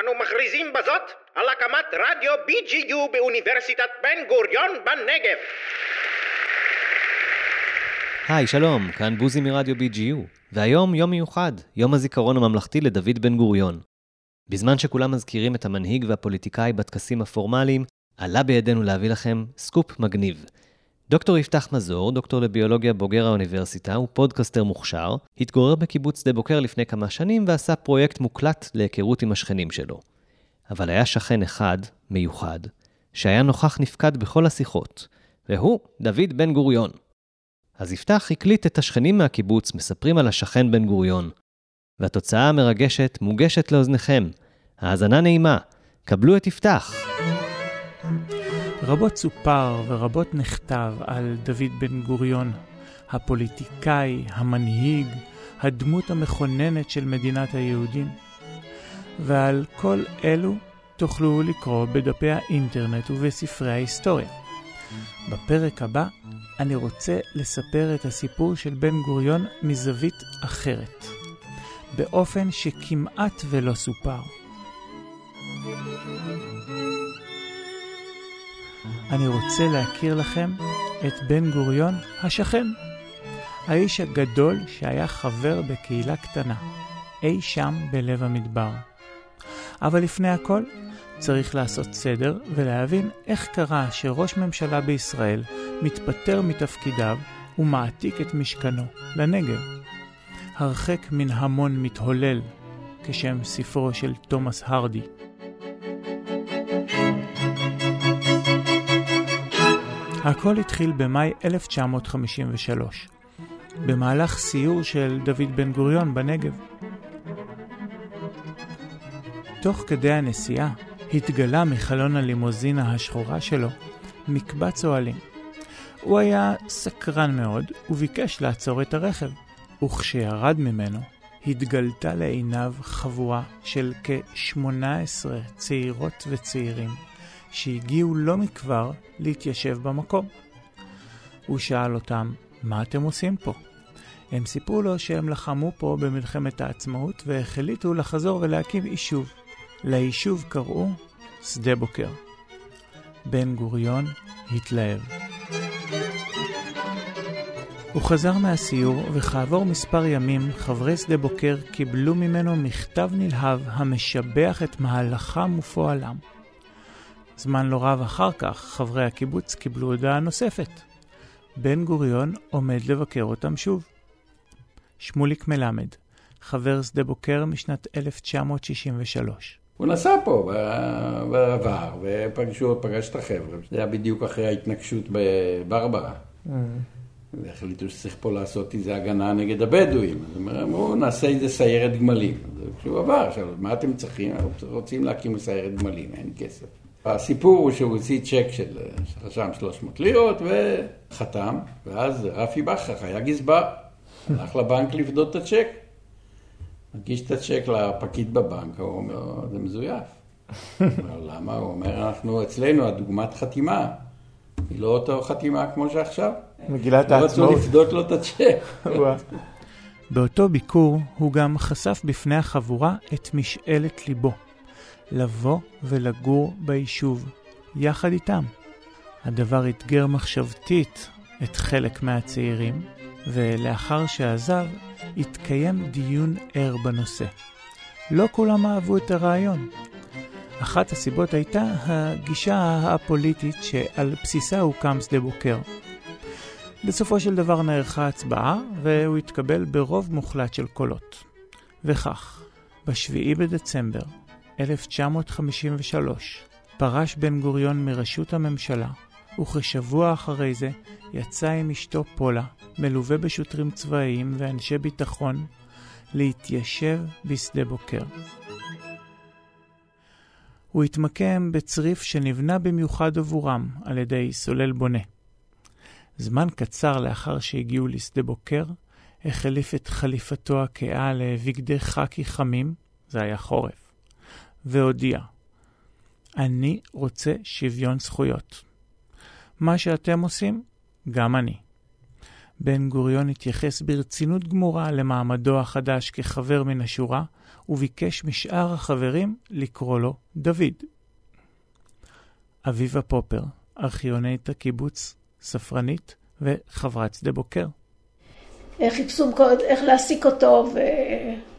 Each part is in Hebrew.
אנו מכריזים בזאת על הקמת רדיו BGU באוניברסיטת בן גוריון בנגב. היי, שלום, כאן בוזי מרדיו BGU, והיום יום מיוחד, יום הזיכרון הממלכתי לדוד בן גוריון. בזמן שכולם מזכירים את המנהיג והפוליטיקאי בטקסים הפורמליים, עלה בידינו להביא לכם סקופ מגניב. דוקטור יפתח מזור, דוקטור לביולוגיה בוגר האוניברסיטה, הוא פודקאסטר מוכשר, התגורר בקיבוץ שדה בוקר לפני כמה שנים ועשה פרויקט מוקלט להיכרות עם השכנים שלו. אבל היה שכן אחד, מיוחד, שהיה נוכח נפקד בכל השיחות, והוא דוד בן גוריון. אז יפתח הקליט את השכנים מהקיבוץ מספרים על השכן בן גוריון. והתוצאה המרגשת מוגשת לאוזניכם. האזנה נעימה. קבלו את יפתח. רבות סופר ורבות נכתב על דוד בן גוריון, הפוליטיקאי, המנהיג, הדמות המכוננת של מדינת היהודים. ועל כל אלו תוכלו לקרוא בדפי האינטרנט ובספרי ההיסטוריה. בפרק הבא אני רוצה לספר את הסיפור של בן גוריון מזווית אחרת, באופן שכמעט ולא סופר. אני רוצה להכיר לכם את בן גוריון השכן, האיש הגדול שהיה חבר בקהילה קטנה, אי שם בלב המדבר. אבל לפני הכל, צריך לעשות סדר ולהבין איך קרה שראש ממשלה בישראל מתפטר מתפקידיו ומעתיק את משכנו לנגב. הרחק מן המון מתהולל, כשם ספרו של תומאס הרדי. הכל התחיל במאי 1953, במהלך סיור של דוד בן גוריון בנגב. תוך כדי הנסיעה התגלה מחלון הלימוזינה השחורה שלו מקבץ אוהלים. הוא היה סקרן מאוד וביקש לעצור את הרכב, וכשירד ממנו התגלתה לעיניו חבורה של כ-18 צעירות וצעירים שהגיעו לא מכבר להתיישב במקום. הוא שאל אותם, מה אתם עושים פה? הם סיפרו לו שהם לחמו פה במלחמת העצמאות והחליטו לחזור ולהקים יישוב. ליישוב קראו שדה בוקר. בן גוריון התלהב. הוא חזר מהסיור, וכעבור מספר ימים חברי שדה בוקר קיבלו ממנו מכתב נלהב המשבח את מהלכם ופועלם. זמן לא רב אחר כך, חברי הקיבוץ קיבלו הודעה נוספת. בן גוריון עומד לבקר אותם שוב. שמוליק מלמד, חבר שדה בוקר משנת 1963. הוא נסע פה בעבר, ופגשו, פגש את החבר'ה. זה היה בדיוק אחרי ההתנגשות בברברה. Mm. והחליטו שצריך פה לעשות איזה הגנה נגד הבדואים. אז הם אמרו, נעשה איזה סיירת גמלים. כשהוא עבר, עכשיו, מה אתם צריכים? אנחנו רוצים להקים סיירת גמלים, אין כסף. הסיפור הוא שהוא הוציא צ'ק של רשם 300 לירות וחתם, ואז רפי בכרך היה גזבר, הלך לבנק לפדות את הצ'ק. מגיש את הצ'ק לפקיד בבנק, הוא אומר, זה מזויף. למה? הוא אומר, אנחנו אצלנו, הדוגמת חתימה, היא לא אותו חתימה כמו שעכשיו. מגילת העצמאות. לא רצו לפדות לו את הצ'ק. באותו ביקור הוא גם חשף בפני החבורה את משאלת ליבו. לבוא ולגור ביישוב, יחד איתם. הדבר אתגר מחשבתית את חלק מהצעירים, ולאחר שעזב, התקיים דיון ער בנושא. לא כולם אהבו את הרעיון. אחת הסיבות הייתה הגישה הפוליטית שעל בסיסה הוקם שדה בוקר. בסופו של דבר נערכה הצבעה, והוא התקבל ברוב מוחלט של קולות. וכך, ב-7 בדצמבר 1953 פרש בן גוריון מראשות הממשלה, וכשבוע אחרי זה יצא עם אשתו פולה, מלווה בשוטרים צבאיים ואנשי ביטחון, להתיישב בשדה בוקר. הוא התמקם בצריף שנבנה במיוחד עבורם על ידי סולל בונה. זמן קצר לאחר שהגיעו לשדה בוקר, החליף את חליפתו הכהה לבגדי חקי חמים, זה היה חורף. והודיע, אני רוצה שוויון זכויות. מה שאתם עושים, גם אני. בן גוריון התייחס ברצינות גמורה למעמדו החדש כחבר מן השורה, וביקש משאר החברים לקרוא לו דוד. אביבה פופר, ארכיונית הקיבוץ, ספרנית וחברת שדה בוקר. חיפשו איך להעסיק אותו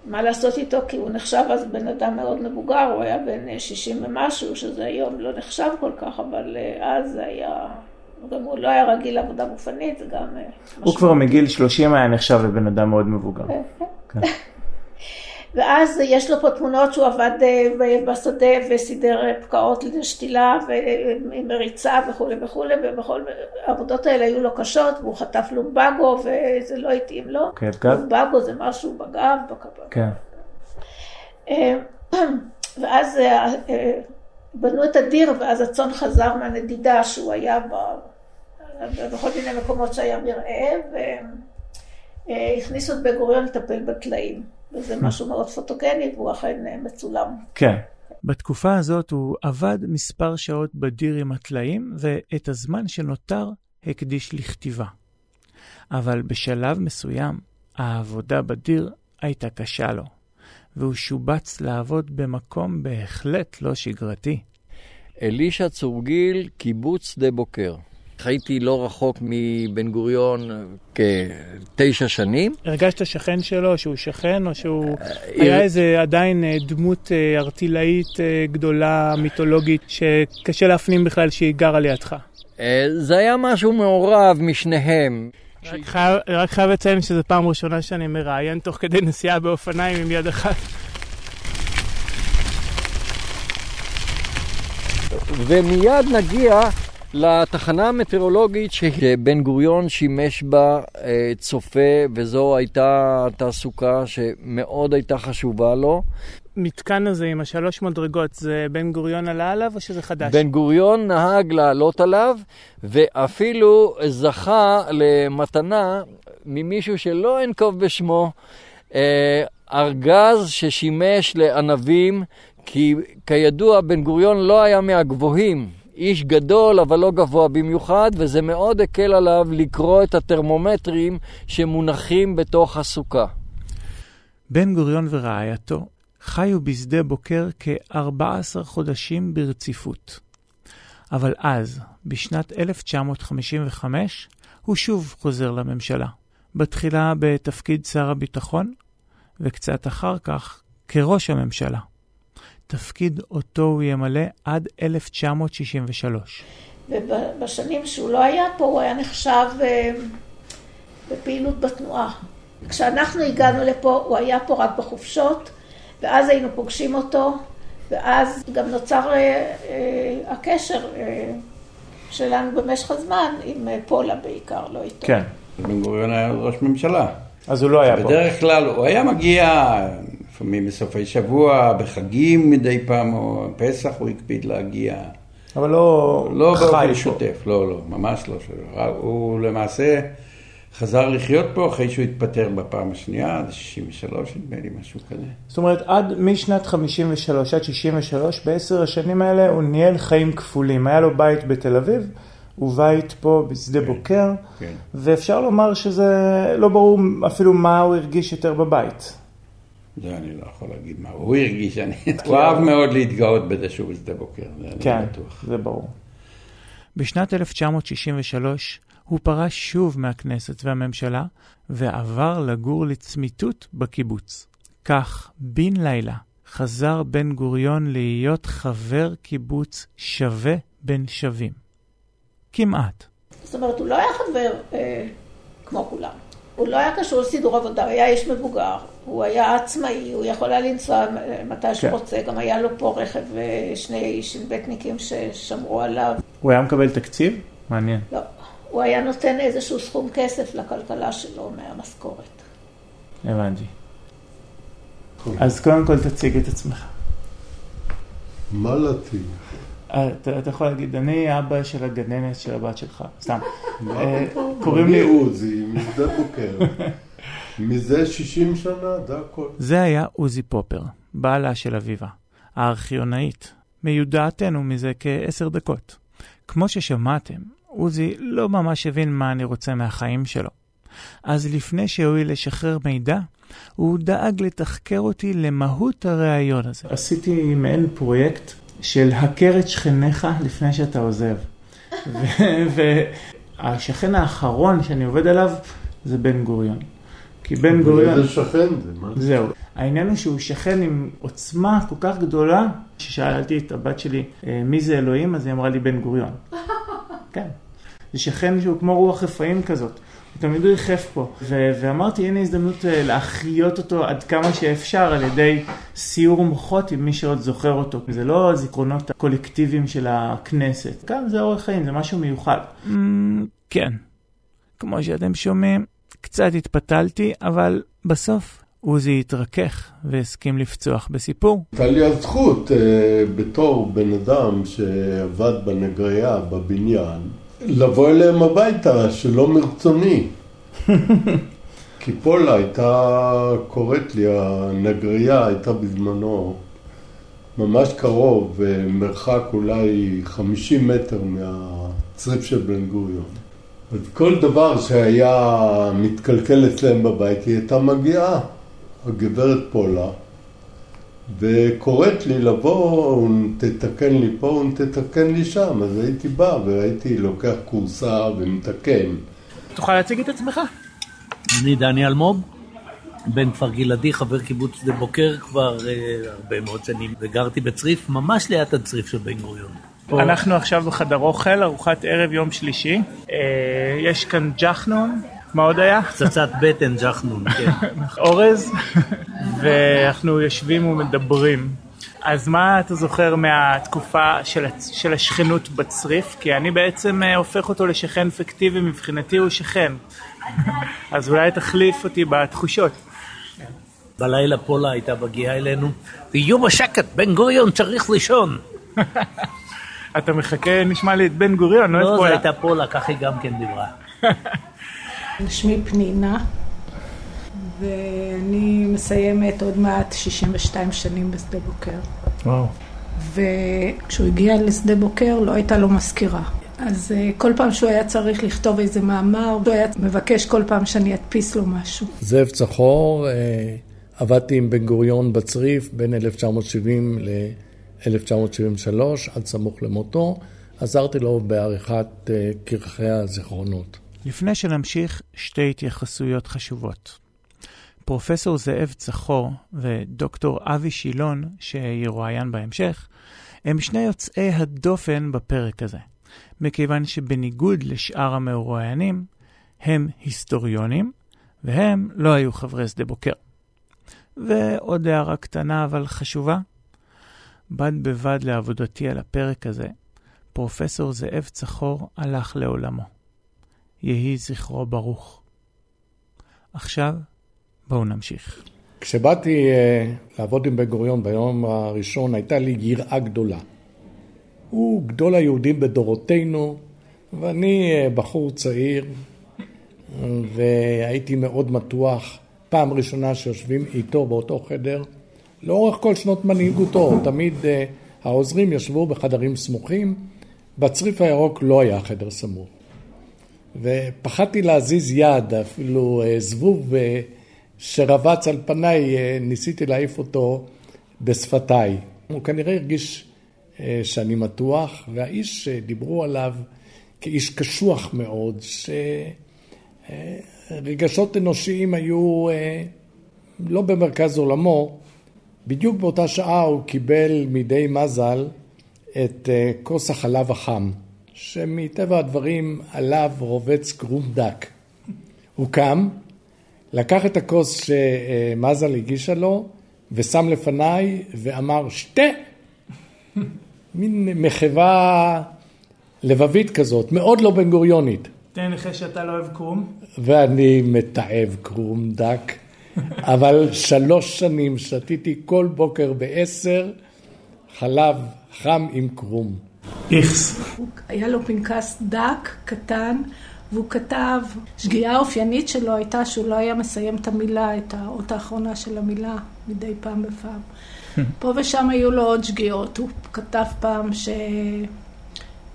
ומה לעשות איתו, כי הוא נחשב אז בן אדם מאוד מבוגר, הוא היה בן 60 ומשהו, שזה היום לא נחשב כל כך, אבל אז זה היה... גם הוא לא היה רגיל לעבודה גופנית, זה גם... הוא כבר מגיל 30 היה נחשב לבן אדם מאוד מבוגר. כן. ואז יש לו פה תמונות שהוא עבד בשדה וסידר פקעות לשתילה ומריצה וכולי וכולי, ובכל העבודות האלה היו לו קשות, והוא חטף לומבגו וזה לא התאים לו. לומבגו זה משהו בגב, בקבב. כן. ואז בנו את הדיר, ואז הצאן חזר מהנדידה שהוא היה בכל מיני מקומות שהיה מרעה, והכניסו את בן גוריון לטפל בטלאים. וזה משהו מאוד פוטוגני, והוא אכן מצולם. כן. בתקופה הזאת הוא עבד מספר שעות בדיר עם הטלאים, ואת הזמן שנותר הקדיש לכתיבה. אבל בשלב מסוים, העבודה בדיר הייתה קשה לו, והוא שובץ לעבוד במקום בהחלט לא שגרתי. אלישע צורגיל, קיבוץ שדה בוקר. חייתי לא רחוק מבן גוריון כתשע שנים. הרגשת שכן שלו, שהוא שכן, או שהוא היה איזה עדיין דמות ארטילאית גדולה, מיתולוגית, שקשה להפנים בכלל שהיא גרה לידך? זה היה משהו מעורב משניהם. רק חייב, רק חייב לציין שזו פעם ראשונה שאני מראיין תוך כדי נסיעה באופניים עם יד אחת. ומיד נגיע לתחנה המטאורולוגית שבן גוריון שימש בה צופה, וזו הייתה תעסוקה שמאוד הייתה חשובה לו. מתקן הזה עם השלוש מדרגות, זה בן גוריון עלה עליו או שזה חדש? בן גוריון נהג לעלות עליו, ואפילו זכה למתנה ממישהו שלא אנקוב בשמו, ארגז ששימש לענבים, כי כידוע בן גוריון לא היה מהגבוהים. איש גדול אבל לא גבוה במיוחד, וזה מאוד הקל עליו לקרוא את הטרמומטרים שמונחים בתוך הסוכה. בן גוריון ורעייתו חיו בשדה בוקר כ-14 חודשים ברציפות. אבל אז, בשנת 1955, הוא שוב חוזר לממשלה. בתחילה בתפקיד שר הביטחון, וקצת אחר כך כראש הממשלה. תפקיד אותו הוא ימלא עד 1963. ובשנים שהוא לא היה פה, הוא היה נחשב בפעילות בתנועה. כשאנחנו הגענו לפה, הוא היה פה רק בחופשות, ואז היינו פוגשים אותו, ואז גם נוצר הקשר שלנו במשך הזמן עם פולה בעיקר, לא איתו. כן. בן גוריון היה ראש ממשלה. אז הוא לא היה פה. בדרך כלל הוא היה מגיע, לפעמים בסופי שבוע, בחגים מדי פעם, או פסח הוא הקפיד להגיע. אבל לא לא חי באופן פה. שוטף, לא, לא, ממש לא. הוא למעשה חזר לחיות פה אחרי שהוא התפטר בפעם השנייה, זה 63 נדמה לי, משהו כזה. זאת אומרת, עד משנת 53 עד 63, בעשר השנים האלה הוא ניהל חיים כפולים. היה לו בית בתל אביב, ובית פה בשדה בוקר, כן. ואפשר לומר שזה לא ברור אפילו מה הוא הרגיש יותר בבית. זה אני לא יכול להגיד מה הוא הרגיש, אני... הוא אהב מאוד להתגאות בזה שהוא בשדה בוקר, זה אני כן, בטוח. זה ברור. בשנת 1963 הוא פרש שוב מהכנסת והממשלה ועבר לגור לצמיתות בקיבוץ. כך, בן לילה, חזר בן גוריון להיות חבר קיבוץ שווה בין שווים. כמעט. זאת אומרת, הוא לא היה חבר אה, כמו כולם. הוא לא היה קשור לסידור עבודה, הוא היה איש מבוגר, הוא היה עצמאי, הוא יכול היה לנסוע מתי שהוא כן. רוצה, גם היה לו פה רכב ושני שנבטניקים ששמרו עליו. הוא היה מקבל תקציב? מעניין. לא, הוא היה נותן איזשהו סכום כסף לכלכלה שלו מהמשכורת. הבנתי. אז קודם כל תציג את עצמך. מה להציג? אה, אתה, אתה יכול להגיד, אני אבא של הגננת של הבת שלך, סתם. אה? קוראים לי... עוזי, משדה בוקר. מזה 60 שנה, זה הכל. זה היה עוזי פופר, בעלה של אביבה, הארכיונאית, מיודעתנו מזה כעשר דקות. כמו ששמעתם, עוזי לא ממש הבין מה אני רוצה מהחיים שלו. אז לפני שהואיל לשחרר מידע, הוא דאג לתחקר אותי למהות הראיון הזה. עשיתי מעין פרויקט של הכר את שכניך לפני שאתה עוזב. והשכן האחרון שאני עובד עליו זה בן גוריון. כי בן גוריון... איזה שכן זה? מה? זהו. העניין הוא שהוא שכן עם עוצמה כל כך גדולה, כששאלתי את הבת שלי "אה, מי זה אלוהים, אז היא אמרה לי בן גוריון. כן. זה שכן שהוא כמו רוח רפאים כזאת. הוא תמיד ריחף פה. ו- ואמרתי, הנה הזדמנות אה, להחיות אותו עד כמה שאפשר על ידי סיור מוחות עם מי שעוד זוכר אותו. זה לא הזיכרונות הקולקטיביים של הכנסת. כאן זה אורח חיים, זה משהו מיוחד. Mm, כן. כמו שאתם שומעים, קצת התפתלתי, אבל בסוף עוזי התרכך והסכים לפצוח בסיפור. הייתה לי הזכות, אה, בתור בן אדם שעבד בנגריה, בבניין, לבוא אליהם הביתה שלא מרצוני. כי פולה הייתה קוראת לי, הנגריה הייתה בזמנו ממש קרוב, אה, מרחק אולי 50 מטר מהצריף של בן גוריון. אז כל דבר שהיה מתקלקל אצלם בבית, היא הייתה מגיעה, הגברת פולה, וקוראת לי לבוא, תתקן לי פה, תתקן לי שם. אז הייתי בא והייתי לוקח כורסה ומתקן. תוכל להציג את עצמך? אני דני אלמוג, בן כפר גלעדי, חבר קיבוץ שדה בוקר כבר אה, הרבה מאוד שנים, וגרתי בצריף, ממש ליד הצריף של בן גוריון. פה- אנחנו עכשיו בחדר אוכל, ארוחת ערב יום שלישי. אה, יש כאן ג'חנון, מה עוד היה? פצצת בטן ג'חנון, כן. אורז, ואנחנו יושבים ומדברים. אז מה אתה זוכר מהתקופה של, של השכנות בצריף? כי אני בעצם אה, הופך אותו לשכן פיקטיבי, מבחינתי הוא שכן. אז אולי תחליף אותי בתחושות. בלילה פולה הייתה מגיעה אלינו, תהיו בשקט, בן גוריון צריך לישון. אתה מחכה, נשמע לי, את בן גוריון, לא את לא, זו פולה. הייתה פולה, כך היא גם כן דיברה. שמי פנינה, ואני מסיימת עוד מעט 62 שנים בשדה בוקר. וואו. וכשהוא הגיע לשדה בוקר לא הייתה לו מזכירה. אז אה, כל פעם שהוא היה צריך לכתוב איזה מאמר, הוא היה מבקש כל פעם שאני אדפיס לו משהו. זאב צחור, אה, עבדתי עם בן גוריון בצריף בין 1970 ל-1973, עד סמוך למותו. עזרתי לו בעריכת אה, כרכי הזיכרונות. לפני שנמשיך, שתי התייחסויות חשובות. פרופסור זאב צחור ודוקטור אבי שילון, שירואיין בהמשך, הם שני יוצאי הדופן בפרק הזה, מכיוון שבניגוד לשאר המרואיינים, הם היסטוריונים, והם לא היו חברי שדה בוקר. ועוד הערה קטנה אבל חשובה, בד בבד לעבודתי על הפרק הזה, פרופסור זאב צחור הלך לעולמו. יהי זכרו ברוך. עכשיו, בואו נמשיך. כשבאתי אה, לעבוד עם בן גוריון ביום הראשון, הייתה לי יראה גדולה. הוא גדול היהודים בדורותינו, ואני אה, בחור צעיר, והייתי מאוד מתוח. פעם ראשונה שיושבים איתו באותו חדר, לאורך כל שנות מנהיגותו, תמיד אה, העוזרים ישבו בחדרים סמוכים, בצריף הירוק לא היה חדר סמוך. ופחדתי להזיז יד, אפילו אה, זבוב אה, שרבץ על פניי, אה, ניסיתי להעיף אותו בשפתיי. הוא כנראה הרגיש אה, שאני מתוח, והאיש שדיברו עליו כאיש קשוח מאוד, שרגשות אנושיים היו אה, לא במרכז עולמו, בדיוק באותה שעה הוא קיבל מידי מזל את אה, כוס החלב החם, שמטבע הדברים עליו רובץ קרום דק. הוא קם, לקח את הכוס שמזל הגישה לו, ושם לפניי ואמר, שתה! מין מחווה לבבית כזאת, מאוד לא בן גוריונית. תן לך שאתה לא אוהב קרום. ואני מתעב קרום דק, אבל שלוש שנים שתיתי כל בוקר בעשר חלב חם עם קרום. איכס. היה לו פנקס דק, קטן, והוא כתב, שגיאה אופיינית שלו הייתה שהוא לא היה מסיים את המילה, את האות האחרונה של המילה, מדי פעם בפעם. פה ושם היו לו עוד שגיאות. הוא כתב פעם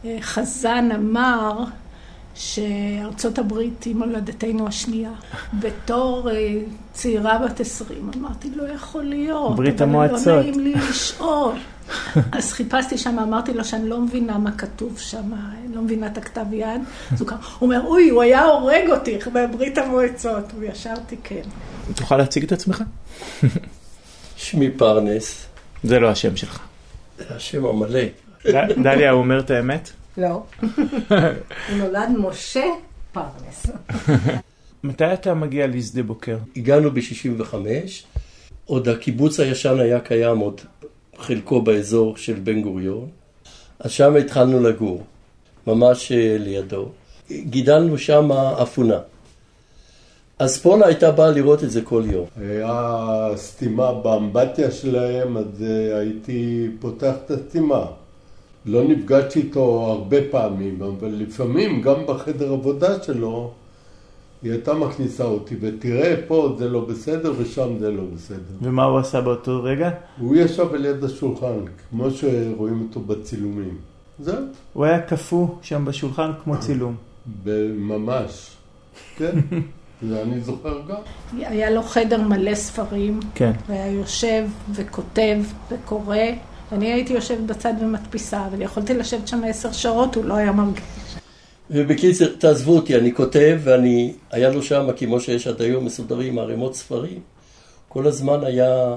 שחזן אמר שארצות הברית היא מולדתנו השנייה. בתור uh, צעירה בת עשרים, אמרתי, לא יכול להיות. ברית אבל המועצות. לא נעים לי לשאול. אז חיפשתי שם, אמרתי לו שאני לא מבינה מה כתוב שם, אני לא מבינה את הכתב יד. אז הוא אומר, אוי, הוא היה הורג אותי בברית המועצות. וישר תיקן. תוכל להציג את עצמך? שמי פרנס, זה לא השם שלך. זה השם המלא. דליה, הוא אומר את האמת? לא. הוא נולד משה פרנס. מתי אתה מגיע לשדה בוקר? הגענו ב-65, עוד הקיבוץ הישן היה קיים עוד חלקו באזור של בן גוריון, אז שם התחלנו לגור, ממש אה, לידו. גידלנו שם אפונה. אז פולה הייתה באה לראות את זה כל יום. היה סתימה באמבטיה שלהם, אז אה, הייתי פותח את הסתימה. לא נפגשתי איתו הרבה פעמים, אבל לפעמים גם בחדר עבודה שלו היא הייתה מכניסה אותי, ותראה פה זה לא בסדר ושם זה לא בסדר. ומה הוא עשה באותו רגע? הוא ישב על יד השולחן, כמו שרואים אותו בצילומים. זהו, הוא היה קפוא שם בשולחן כמו צילום. ממש. כן, זה אני זוכר גם. היה לו חדר מלא ספרים, כן. והיה יושב וכותב וקורא. אני הייתי יושבת בצד ומדפיסה, אבל יכולתי לשבת שם עשר שעות, הוא לא היה מרגיש. ובקיצר, תעזבו אותי, אני כותב, ואני, היה לו שם, כמו שיש עד היום, מסודרים ערימות ספרים. כל הזמן היה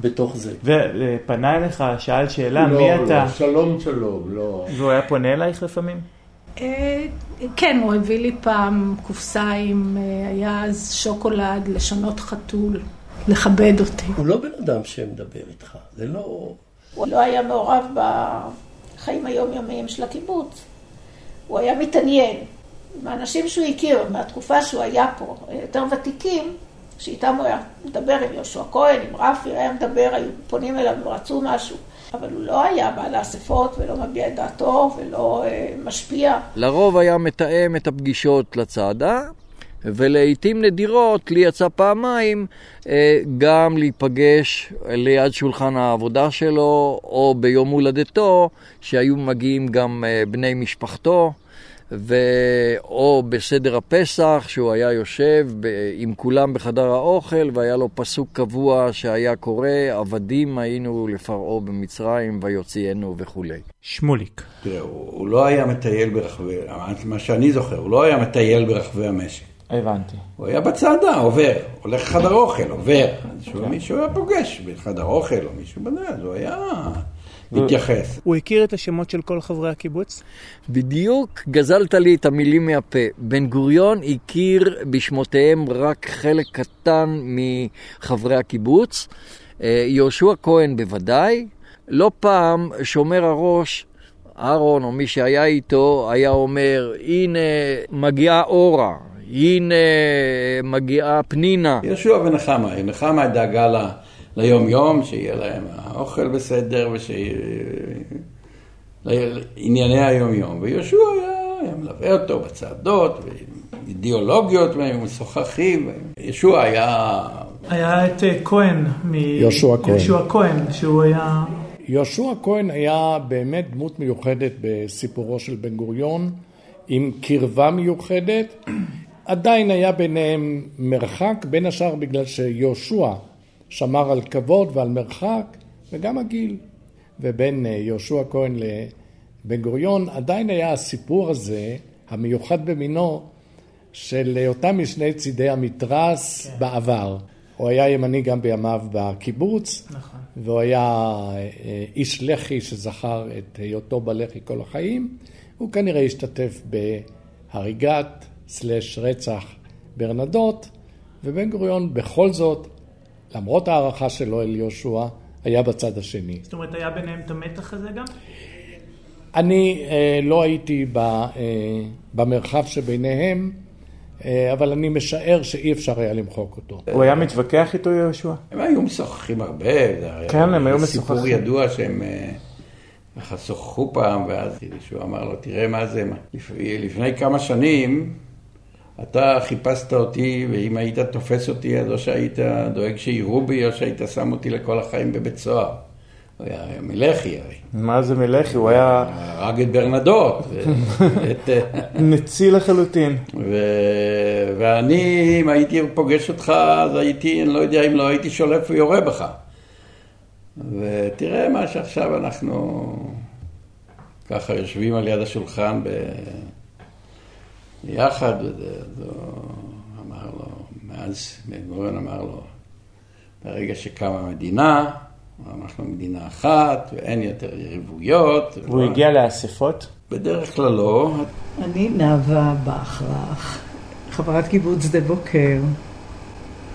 בתוך זה. ופנה אליך, שאל שאלה, לא, מי לא, אתה? שלום שלום, לא. והוא היה פונה אלייך לפעמים? אה, כן, הוא הביא לי פעם קופסה עם, אה, היה אז שוקולד, לשונות חתול, לכבד אותי. הוא לא בן אדם שמדבר איתך, זה לא... הוא לא היה מעורב בחיים היומיומיים של הקיבוץ. הוא היה מתעניין. מהאנשים שהוא הכיר, מהתקופה שהוא היה פה, יותר ותיקים, שאיתם הוא היה מדבר עם יהושע כהן, עם רפי, היה מדבר, היו פונים אליו ורצו משהו. אבל הוא לא היה בא לאספות ולא מביע את דעתו ולא אה, משפיע. לרוב היה מתאם את הפגישות לצעדה, ולעיתים נדירות לי יצא פעמיים אה, גם להיפגש ליד שולחן העבודה שלו, או ביום הולדתו, שהיו מגיעים גם אה, בני משפחתו. ו... או בסדר הפסח, שהוא היה יושב ב... עם כולם בחדר האוכל, והיה לו פסוק קבוע שהיה קורא, עבדים היינו לפרעה במצרים, ויוציאנו וכולי. שמוליק. תראה, הוא, הוא לא היה מטייל ברחבי, מה שאני זוכר, הוא לא היה מטייל ברחבי המשק. הבנתי. הוא היה בצעדה, עובר, הולך לחדר אוכל, עובר. שהוא מישהו היה פוגש בחדר אוכל או מישהו בזה, אז הוא היה מתייחס. הוא הכיר את השמות של כל חברי הקיבוץ? בדיוק גזלת לי את המילים מהפה. בן גוריון הכיר בשמותיהם רק חלק קטן מחברי הקיבוץ. אה, יהושע כהן בוודאי. לא פעם שומר הראש, אהרון או מי שהיה איתו, היה אומר, הנה מגיעה אורה, הנה מגיעה פנינה. יהושע ונחמה, נחמה דאגה לה, ליום יום, שיהיה להם האוכל בסדר וענייני היום יום. ויהושע היה, היה מלווה אותו בצעדות, ואידיאולוגיות, ומשוחחים. יהושע היה... היה את אה, כהן, מ... יהושע כהן. יהושע כהן, שהוא היה... יהושע כהן היה באמת דמות מיוחדת בסיפורו של בן גוריון, עם קרבה מיוחדת. עדיין היה ביניהם מרחק, בין השאר בגלל שיהושע שמר על כבוד ועל מרחק, וגם הגיל. ובין יהושע כהן לבן גוריון עדיין היה הסיפור הזה, המיוחד במינו, של היותם משני צידי המתרס כן. בעבר. הוא היה ימני גם בימיו בקיבוץ, נכון. והוא היה איש לח"י שזכר את היותו בלח"י כל החיים. הוא כנראה השתתף בהריגת סלש רצח ברנדות, ובן גוריון בכל זאת, למרות ההערכה שלו אל יהושע, היה בצד השני. זאת אומרת, היה ביניהם את המתח הזה גם? אני אה, לא הייתי ב, אה, במרחב שביניהם, אה, אבל אני משער שאי אפשר היה למחוק אותו. הוא היה מתווכח איתו יהושע? הם היו משוחחים הרבה. כן, הם היו סיפור משוחחים. ידוע שהם ככה שוחחו פעם, ואז שהוא אמר לו, תראה מה זה, לפני כמה שנים אתה חיפשת אותי, ואם היית תופס אותי, אז או שהיית דואג שיראו בי, או שהיית שם אותי לכל החיים בבית סוהר. הוא היה מלח"י הרי. מה זה מלח"י? הוא היה... הרג את ברנדוט. ואת, אה, נציל לחלוטין. ו... ואני, אם הייתי פוגש אותך, אז הייתי, אני לא יודע אם לא הייתי שולף ויורה בך. ותראה מה שעכשיו אנחנו ככה יושבים על יד השולחן ב... ביחד, וזה, אמר לו, מאז בן גוריון אמר לו, ברגע שקמה מדינה, אנחנו מדינה אחת, ואין יותר יריבויות. והוא הגיע לאספות? בדרך כלל לא. אני נאוה בכרך, חברת קיבוץ שדה בוקר,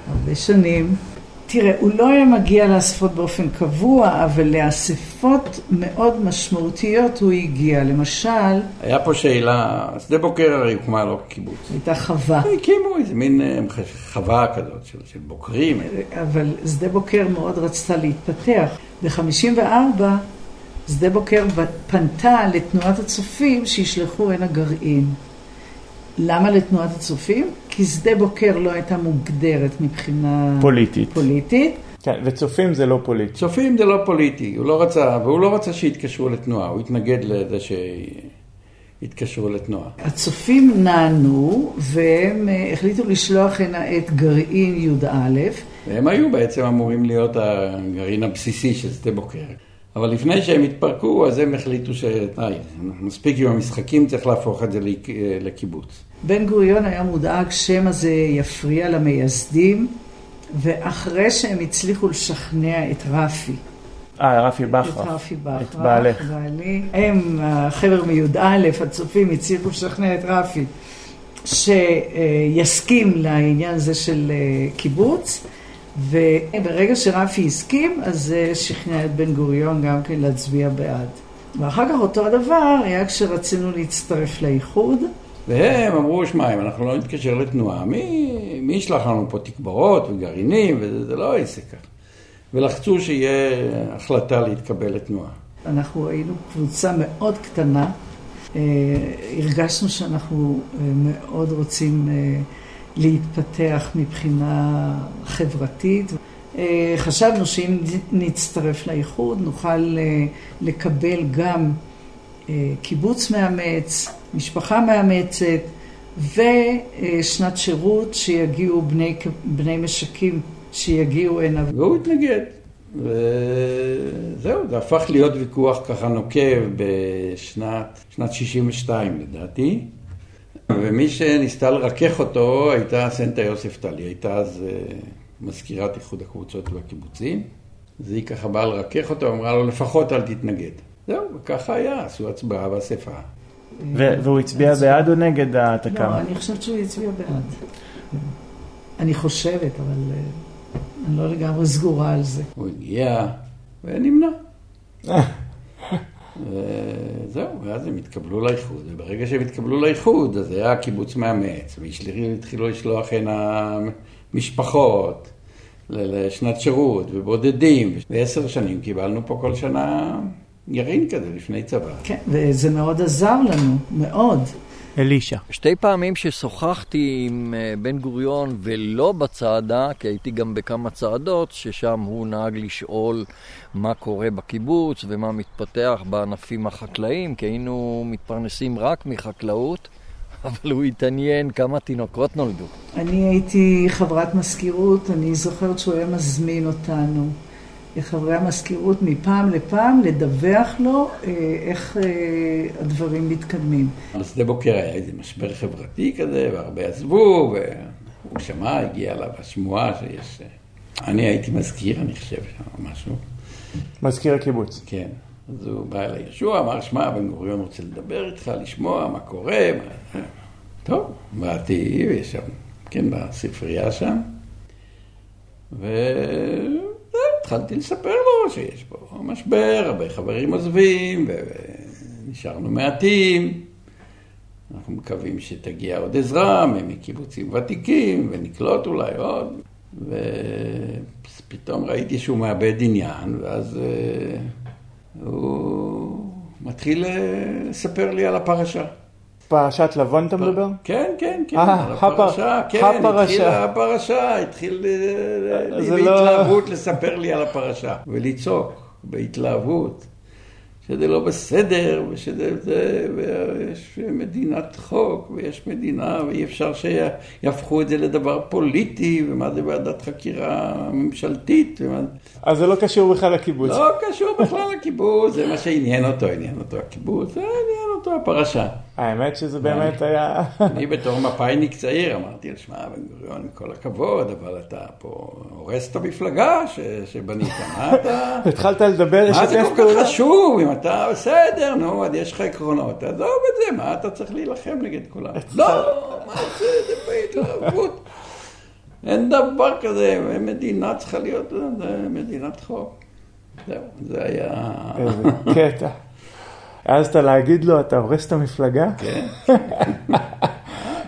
הרבה שנים. תראה, הוא לא היה מגיע לאספות באופן קבוע, אבל לאספות מאוד משמעותיות הוא הגיע. למשל... היה פה שאלה, שדה בוקר הרי הוקמה לא קיבוץ. הייתה חווה. הקימו איזה מין אה, חווה כזאת של, של בוקרים. אבל שדה בוקר מאוד רצתה להתפתח. ב-54 שדה בוקר פנתה לתנועת הצופים שישלחו הנה גרעין. למה לתנועת הצופים? כי שדה בוקר לא הייתה מוגדרת מבחינה פוליטית. פוליטית. כן, וצופים זה לא פוליטי. צופים זה לא פוליטי, הוא לא רצה, והוא לא רצה שיתקשרו לתנועה, הוא התנגד לזה שיתקשרו לתנועה. הצופים נענו, והם אה, החליטו לשלוח הנה את גרעין י"א. והם היו בעצם אמורים להיות הגרעין הבסיסי של שדה בוקר. אבל לפני שהם התפרקו, אז הם החליטו ש... די, מספיק עם המשחקים, צריך להפוך את זה לקיבוץ. בן גוריון היה מודאג שמא זה יפריע למייסדים, ואחרי שהם הצליחו לשכנע את רפי. אה, רפי בכרך. את רפי בכרך. את בעלך. בעלי. הם, החבר'ה מי"א, הצופים, הצליחו לשכנע את רפי שיסכים לעניין הזה של אה, קיבוץ. וברגע שרפי הסכים, אז שכנע את בן גוריון גם כן להצביע בעד. ואחר כך אותו הדבר היה כשרצינו להצטרף לאיחוד. והם אמרו, שמע, אם אנחנו לא נתקשר לתנועה, מי, מי ישלח לנו פה תקברות וגרעינים, וזה לא עסק ככה. ולחצו שיהיה החלטה להתקבל לתנועה. אנחנו היינו קבוצה מאוד קטנה, אה, הרגשנו שאנחנו אה, מאוד רוצים אה, להתפתח מבחינה חברתית. חשבנו שאם נצטרף לאיחוד נוכל לקבל גם קיבוץ מאמץ, משפחה מאמצת ושנת שירות שיגיעו בני, בני משקים שיגיעו הנה. והוא התנגד. וזהו, זה הפך להיות ויכוח ככה נוקב בשנת שנת 62 לדעתי. ומי שניסתה לרכך אותו הייתה סנטה יוסף טלי, הייתה אז מזכירת איחוד הקבוצות והקיבוצים. אז היא ככה באה לרכך אותו, אמרה לו לפחות אל תתנגד. זהו, וככה היה, עשו הצבעה באספה. והוא הצביע בעד או נגד התק"ם? לא, אני חושבת שהוא הצביע בעד. אני חושבת, אבל אני לא לגמרי סגורה על זה. הוא הגיע ונמנע. וזהו, ואז הם התקבלו לאיחוד, וברגע שהם התקבלו לאיחוד, אז היה קיבוץ מאמץ, והתחילו לשלוח הנה משפחות לשנת שירות, ובודדים, ועשר שנים קיבלנו פה כל שנה גרעין כזה לפני צבא. כן, וזה מאוד עזר לנו, מאוד. אלישע. שתי פעמים ששוחחתי עם בן גוריון ולא בצעדה, כי הייתי גם בכמה צעדות, ששם הוא נהג לשאול מה קורה בקיבוץ ומה מתפתח בענפים החקלאיים, כי היינו מתפרנסים רק מחקלאות, אבל הוא התעניין כמה תינוקות נולדו. אני הייתי חברת מזכירות, אני זוכרת שהוא היה מזמין אותנו. לחברי המזכירות מפעם לפעם לדווח לו איך הדברים מתקדמים. בשדה בוקר היה איזה משבר חברתי כזה, והרבה עזבו, והוא שמע, הגיע אליו השמועה שיש... אני הייתי מזכיר, אני חושב, שם משהו. מזכיר הקיבוץ. כן. אז הוא בא אל יהושע, אמר, שמע, בן גוריון רוצה לדבר איתך, לשמוע מה קורה. מה... טוב, באתי, ויש שם, כן, בספרייה שם. ו... התחלתי לספר לו שיש פה משבר, הרבה חברים עוזבים, ונשארנו מעטים. אנחנו מקווים שתגיע עוד עזרה מקיבוצים ותיקים, ונקלוט אולי עוד. ופתאום ראיתי שהוא מאבד עניין, ואז uh, הוא מתחיל לספר לי על הפרשה. פרשת לבון אתה מדבר? כן, כן, כן, אה, הפרשה, כן, התחיל הפרשה, התחיל בהתלהבות לספר לי על הפרשה ולצעוק. בהתלהבות, שזה לא בסדר, ושזה זה, ויש מדינת חוק, ויש מדינה, ואי אפשר שיהפכו את זה לדבר פוליטי, ומה זה ועדת חקירה ממשלתית. ומה... אז זה לא קשור בכלל לקיבוץ. לא קשור בכלל לקיבוץ, זה מה שעניין אותו, עניין אותו הקיבוץ, זה עניין אותו הפרשה. האמת שזה באמת היה... אני בתור מפאיניק צעיר אמרתי, שמע, בן גוריון, עם כל הכבוד, אבל אתה פה הורס את המפלגה שבנית, מה אתה... התחלת לדבר, מה זה כל כך חשוב, אם אתה בסדר, נו, אז יש לך עקרונות, תעזוב את זה, מה אתה צריך להילחם נגד כולם? לא, מה זה, זה בהתלהבות. אין דבר כזה, מדינה צריכה להיות מדינת חוק. זהו, זה היה... איזה קטע. העזת להגיד לו, אתה הורס את המפלגה? כן.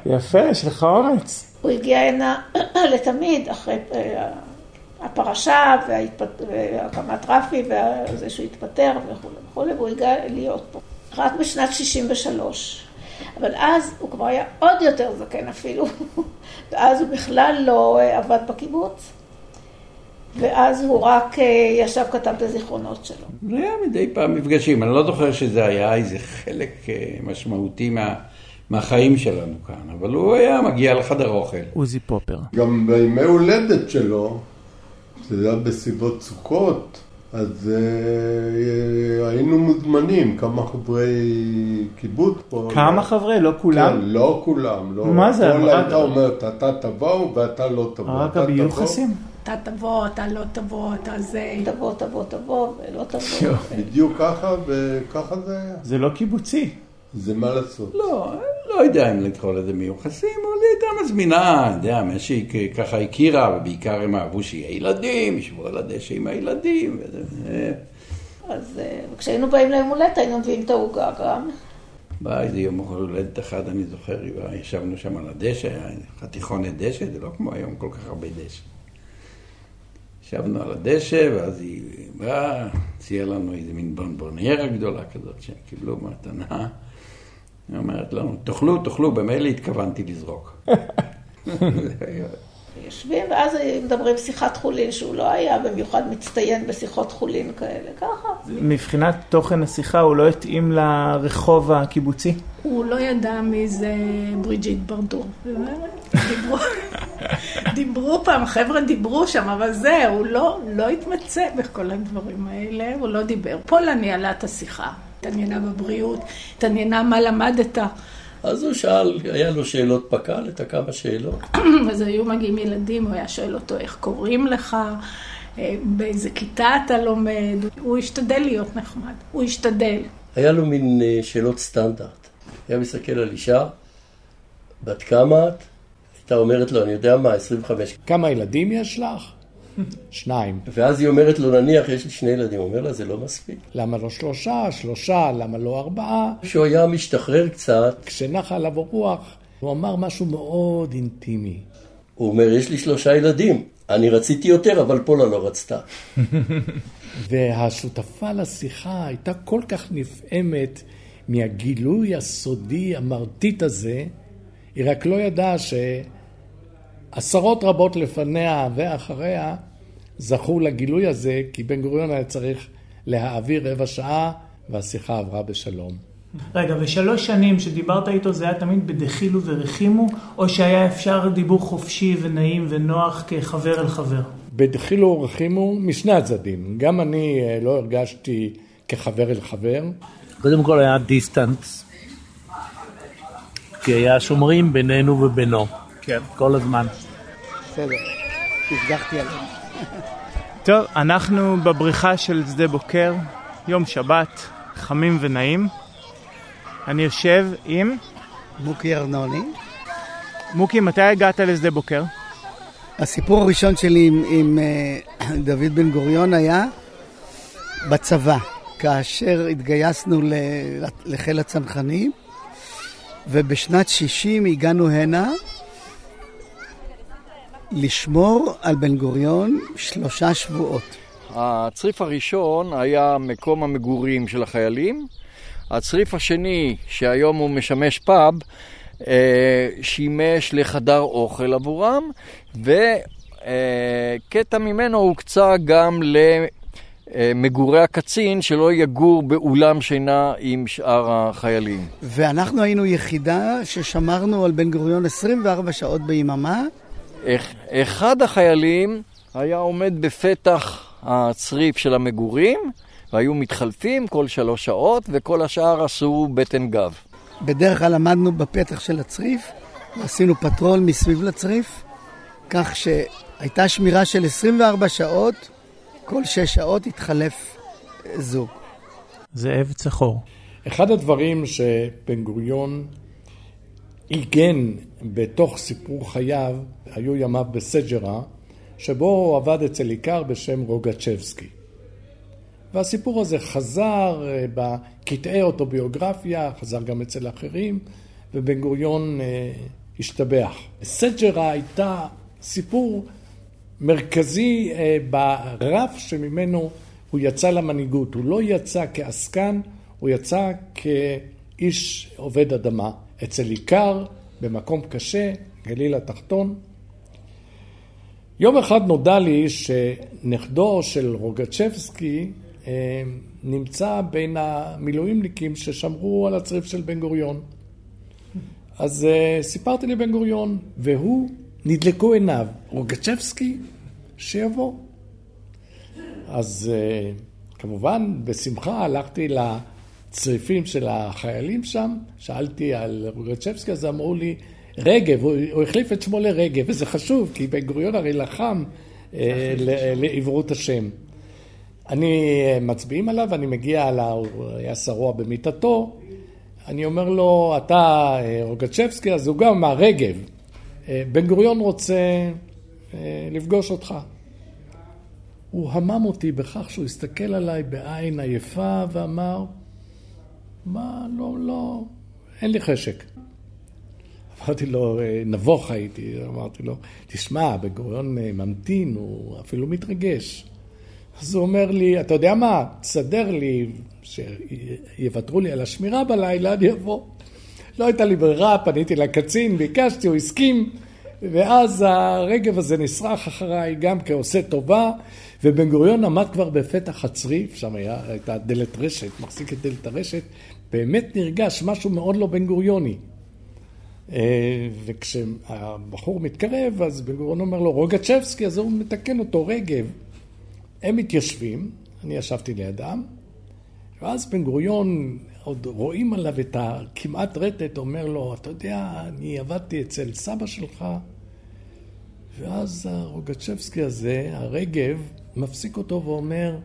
יפה, יש לך אומץ. הוא הגיע הנה לתמיד, אחרי אה, הפרשה והקמת רפי וזה שהוא התפטר וכולי וכולי, והוא הגיע להיות פה. רק בשנת 63. אבל אז הוא כבר היה עוד יותר זקן אפילו, ואז הוא בכלל לא אה, עבד בקיבוץ. ואז הוא רק אה, ישב, כתב את הזיכרונות שלו. זה היה מדי פעם מפגשים, אני לא זוכר שזה היה איזה חלק אה, משמעותי מה, מהחיים שלנו כאן, אבל הוא היה מגיע לחדר אוכל. עוזי פופר. גם בימי הולדת שלו, שזה היה בסביבות סוכות, אז uh, היינו מוזמנים, כמה חברי קיבוץ פה. כמה לא... חברי? לא כולם? כן, לא כולם. לא. מה זה? כל הייתה אומרת, אתה תבוא ואתה לא תבוא. רק הביוחסים? אתה תבוא, אתה לא תבוא, אתה זה, תבוא, תבוא, תבוא, ולא תבוא. בדיוק ככה, וככה זה היה. זה לא קיבוצי. זה מה לעשות. לא, לא יודע אם לקרוא לזה מיוחסים, אבל היא הייתה מזמינה, אני יודע, מה שהיא ככה הכירה, ובעיקר הם אהבו שיהיה ילדים, ישבו על הדשא עם הילדים. אז כשהיינו באים ליום הולדת היינו מביאים את העוגה גם. בא איזה יום הולדת אחד, אני זוכר, ישבנו שם על הדשא, היה חתיכונת דשא, זה לא כמו היום כל כך הרבה דשא. ישבנו על הדשא, ואז היא באה, הציעה לנו איזה מין בונבוניירה גדולה כזאת שהם קיבלו מתנה. היא אומרת לנו, תאכלו, תאכלו, במילא התכוונתי לזרוק. יושבים, ואז מדברים שיחת חולין, שהוא לא היה במיוחד מצטיין בשיחות חולין כאלה, ככה. מבחינת תוכן השיחה, הוא לא התאים לרחוב הקיבוצי? הוא לא ידע מי זה בריג'יט ברדור. דיברו, דיברו פעם, חבר'ה דיברו שם, אבל זה, הוא לא, לא התמצא בכל הדברים האלה, הוא לא דיבר. פולה ניהלה את השיחה, התעניינה בבריאות, התעניינה מה למדת. אז הוא שאל, היה לו שאלות פק"ל, את הכמה שאלות. אז היו מגיעים ילדים, הוא היה שואל אותו איך קוראים לך, אה, באיזה כיתה אתה לומד, הוא השתדל להיות נחמד, הוא השתדל. היה לו מין אה, שאלות סטנדרט. היה מסתכל על אישה, בת כמה את? הייתה אומרת לו, אני יודע מה, 25. כמה ילדים יש לך? שניים. ואז היא אומרת לו, נניח, יש לי שני ילדים. הוא אומר לה, זה לא מספיק. למה לא שלושה? שלושה, למה לא ארבעה? כשהוא היה משתחרר קצת... כשנחה עליו הרוח, הוא אמר משהו מאוד אינטימי. הוא אומר, יש לי שלושה ילדים. אני רציתי יותר, אבל פולה לא רצתה. והשותפה לשיחה הייתה כל כך נפעמת מהגילוי הסודי המרטיט הזה, היא רק לא ידעה שעשרות רבות לפניה ואחריה זכו לגילוי הזה, כי בן גוריון היה צריך להעביר רבע שעה והשיחה עברה בשלום. רגע, ושלוש שנים שדיברת איתו זה היה תמיד בדחילו ורחימו, או שהיה אפשר דיבור חופשי ונעים ונוח כחבר אל חבר? בדחילו ורחימו משני הצדדים. גם אני אה, לא הרגשתי כחבר אל חבר. קודם כל היה דיסטנס, כי היה שומרים בינינו ובינו. כן. כל הזמן. בסדר, תפגחתי עליהם. טוב, אנחנו בבריכה של שדה בוקר, יום שבת, חמים ונעים. אני יושב עם... מוקי ארנוני. מוקי, מתי הגעת לשדה בוקר? הסיפור הראשון שלי עם, עם uh, דוד בן גוריון היה בצבא, כאשר התגייסנו לחיל הצנחנים, ובשנת 60 הגענו הנה לשמור על בן גוריון שלושה שבועות. הצריף הראשון היה מקום המגורים של החיילים. הצריף השני, שהיום הוא משמש פאב, אה, שימש לחדר אוכל עבורם, וקטע ממנו הוקצה גם אה, מגורי הקצין שלא יגור באולם שינה עם שאר החיילים. ואנחנו היינו יחידה ששמרנו על בן גוריון 24 שעות ביממה. אחד החיילים היה עומד בפתח הצריף של המגורים, והיו מתחלפים כל שלוש שעות, וכל השאר עשו בטן גב. בדרך כלל עמדנו בפתח של הצריף, ועשינו פטרול מסביב לצריף, כך שהייתה שמירה של 24 שעות, כל שש שעות התחלף זוג. זאב צחור. אחד הדברים שבן גוריון עיגן בתוך סיפור חייו, היו ימיו בסג'רה, שבו הוא עבד אצל עיקר בשם רוגצ'בסקי. והסיפור הזה חזר אה, בקטעי אוטוביוגרפיה, חזר גם אצל אחרים, ובן גוריון אה, השתבח. סג'רה הייתה סיפור מרכזי אה, ברף שממנו הוא יצא למנהיגות. הוא לא יצא כעסקן, הוא יצא כאיש עובד אדמה. אצל עיקר, במקום קשה, גליל התחתון. יום אחד נודע לי שנכדו של רוגצ'בסקי אה, נמצא בין המילואימניקים ששמרו על הצריף של בן גוריון. אז אה, סיפרתי לבן גוריון, והוא, נדלקו עיניו, רוגצ'בסקי, שיבוא. אז אה, כמובן, בשמחה הלכתי לצריפים של החיילים שם, שאלתי על רוגצ'בסקי, אז אמרו לי, רגב, הוא, הוא החליף את שמו לרגב, וזה חשוב, כי בן גוריון הרי לחם אה, לעברות השם. אני אה, מצביעים עליו, אני מגיע, לה, הוא היה שרוע במיטתו, אני אומר לו, אתה אה, רוגצ'בסקי, אז הוא גם אמר, רגב, אה, בן גוריון רוצה לפגוש אותך. הוא המם אותי בכך שהוא הסתכל עליי בעין עייפה ואמר, מה, לא, לא, אין לי חשק. אמרתי לו, נבוך הייתי, אמרתי לו, תשמע, בן גוריון ממתין, הוא אפילו מתרגש. אז הוא אומר לי, אתה יודע מה, תסדר לי, שיוותרו לי על השמירה בלילה, אני אבוא. לא הייתה לי ברירה, פניתי לקצין, ביקשתי, הוא הסכים, ואז הרגב הזה נשרח אחריי גם כעושה טובה, ובן גוריון עמד כבר בפתח הצריף, שם הייתה דלת רשת, מחזיק את דלת הרשת, באמת נרגש משהו מאוד לא בן גוריוני. אה, וכשהבחור מתקרב, אז בן גוריון אומר לו, רוגצ'בסקי, אז הוא מתקן אותו, רגב. הם מתיישבים, אני ישבתי לידם, ואז בן גוריון, עוד רואים עליו את הכמעט רטט, אומר לו, אתה יודע, אני עבדתי אצל סבא שלך, ואז הרוגצ'בסקי הזה, הרגב, מפסיק אותו ואומר,